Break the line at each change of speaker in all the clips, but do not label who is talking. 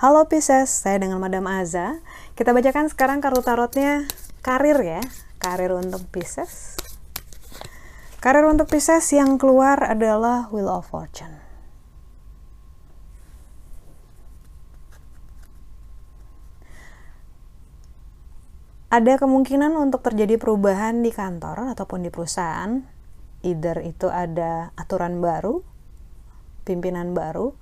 Halo Pisces, saya dengan Madam Aza. Kita bacakan sekarang kartu tarotnya karir ya, karir untuk Pisces. Karir untuk Pisces yang keluar adalah Wheel of Fortune. Ada kemungkinan untuk terjadi perubahan di kantor ataupun di perusahaan. Either itu ada aturan baru, pimpinan baru,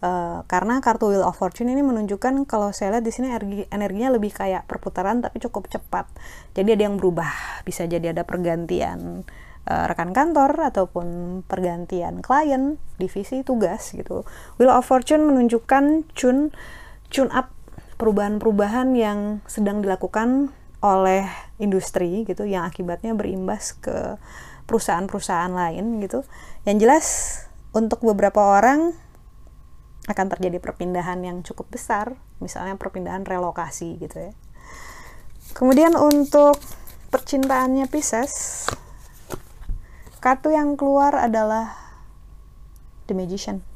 Uh, karena kartu Wheel of Fortune ini menunjukkan kalau saya lihat di sini energi energinya lebih kayak perputaran tapi cukup cepat. Jadi ada yang berubah, bisa jadi ada pergantian uh, rekan kantor ataupun pergantian klien, divisi, tugas gitu. Wheel of Fortune menunjukkan tune tune up perubahan-perubahan yang sedang dilakukan oleh industri gitu yang akibatnya berimbas ke perusahaan-perusahaan lain gitu. Yang jelas untuk beberapa orang akan terjadi perpindahan yang cukup besar, misalnya perpindahan relokasi gitu ya. Kemudian untuk percintaannya Pisces, kartu yang keluar adalah The Magician.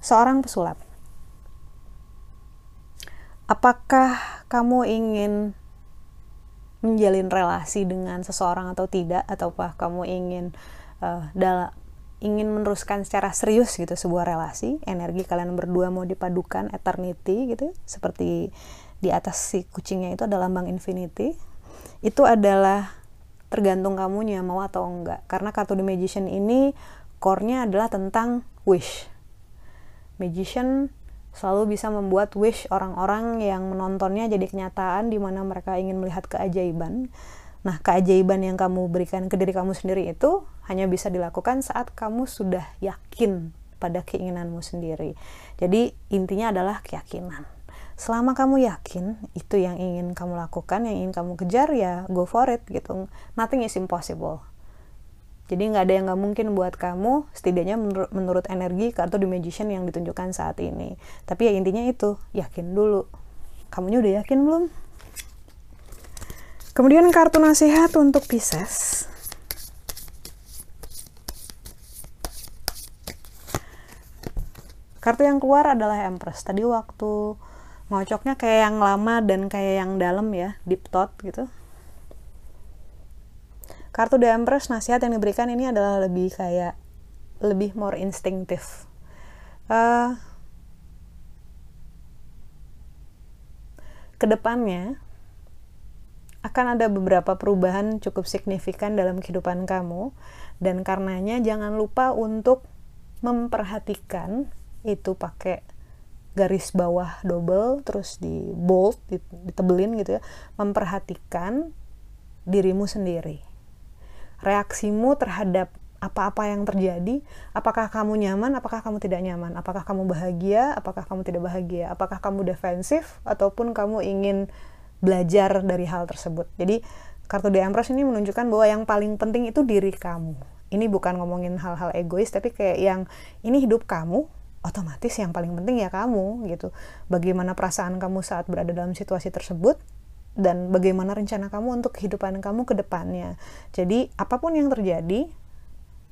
Seorang pesulap. Apakah kamu ingin menjalin relasi dengan seseorang atau tidak? Ataukah kamu ingin uh, dalam ingin meneruskan secara serius gitu sebuah relasi? Energi kalian berdua mau dipadukan eternity gitu seperti di atas si kucingnya itu adalah lambang infinity. Itu adalah tergantung kamunya mau atau enggak. Karena kartu the magician ini core-nya adalah tentang wish. Magician selalu bisa membuat wish orang-orang yang menontonnya jadi kenyataan di mana mereka ingin melihat keajaiban Nah, keajaiban yang kamu berikan ke diri kamu sendiri itu hanya bisa dilakukan saat kamu sudah yakin pada keinginanmu sendiri. Jadi, intinya adalah keyakinan. Selama kamu yakin itu yang ingin kamu lakukan, yang ingin kamu kejar, ya go for it gitu. Nothing is impossible. Jadi nggak ada yang nggak mungkin buat kamu, setidaknya menur menurut energi kartu The Magician yang ditunjukkan saat ini. Tapi ya intinya itu, yakin dulu. Kamunya udah yakin belum? Kemudian kartu nasihat untuk Pisces. Kartu yang keluar adalah Empress. Tadi waktu ngocoknya kayak yang lama dan kayak yang dalam ya, deep thought gitu. Kartu The nasihat yang diberikan ini adalah lebih kayak lebih more instinktif. Uh, ke depannya akan ada beberapa perubahan cukup signifikan dalam kehidupan kamu dan karenanya jangan lupa untuk memperhatikan itu pakai garis bawah double terus di bold ditebelin gitu ya memperhatikan dirimu sendiri reaksimu terhadap apa-apa yang terjadi? Apakah kamu nyaman? Apakah kamu tidak nyaman? Apakah kamu bahagia? Apakah kamu tidak bahagia? Apakah kamu defensif? Ataupun kamu ingin belajar dari hal tersebut. Jadi kartu The Empress ini menunjukkan bahwa yang paling penting itu diri kamu. Ini bukan ngomongin hal-hal egois, tapi kayak yang ini hidup kamu, otomatis yang paling penting ya kamu gitu. Bagaimana perasaan kamu saat berada dalam situasi tersebut dan bagaimana rencana kamu untuk kehidupan kamu ke depannya. Jadi apa pun yang terjadi,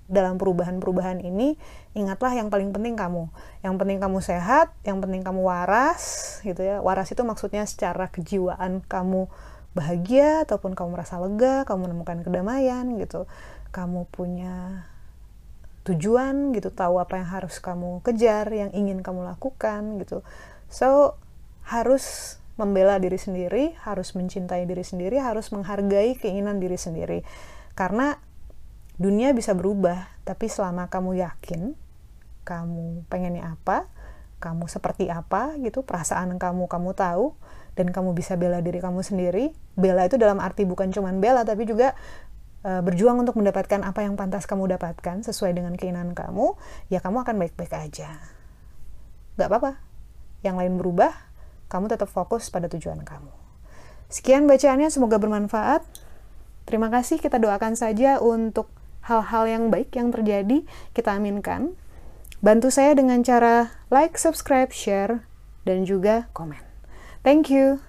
dalam perubahan-perubahan ini ingatlah yang paling penting kamu. Yang penting kamu sehat yang penting kamu waras gitu ya. Waras itu maksudnya secara kejiwaan kamu bahagia ataupun kamu merasa lega kamu menemukan kedamaian gitu. Kamu punya tujuan gitu. Tahu apa yang harus kamu kejar yang ingin kamu lakukan gitu. So harus membela diri sendiri harus mencintai diri sendiri harus menghargai keinginan diri sendiri. Karena dunia bisa berubah tapi selama kamu yakin kamu pengennya apa kamu seperti apa gitu perasaan kamu kamu tahu dan kamu bisa bela diri kamu sendiri bela itu dalam arti bukan cuman bela tapi juga uh, berjuang untuk mendapatkan apa yang pantas kamu dapatkan sesuai dengan keinginan kamu ya kamu akan baik-baik aja. Gak apa-apa. Yang lain berubah kamu tetap fokus pada tujuan kamu sekian bacaannya semoga bermanfaat terima kasih kita doakan saja untuk hal-hal yang baik yang terjadi, kita aminkan. Bantu saya dengan cara like, subscribe, share, dan juga komen. Thank you.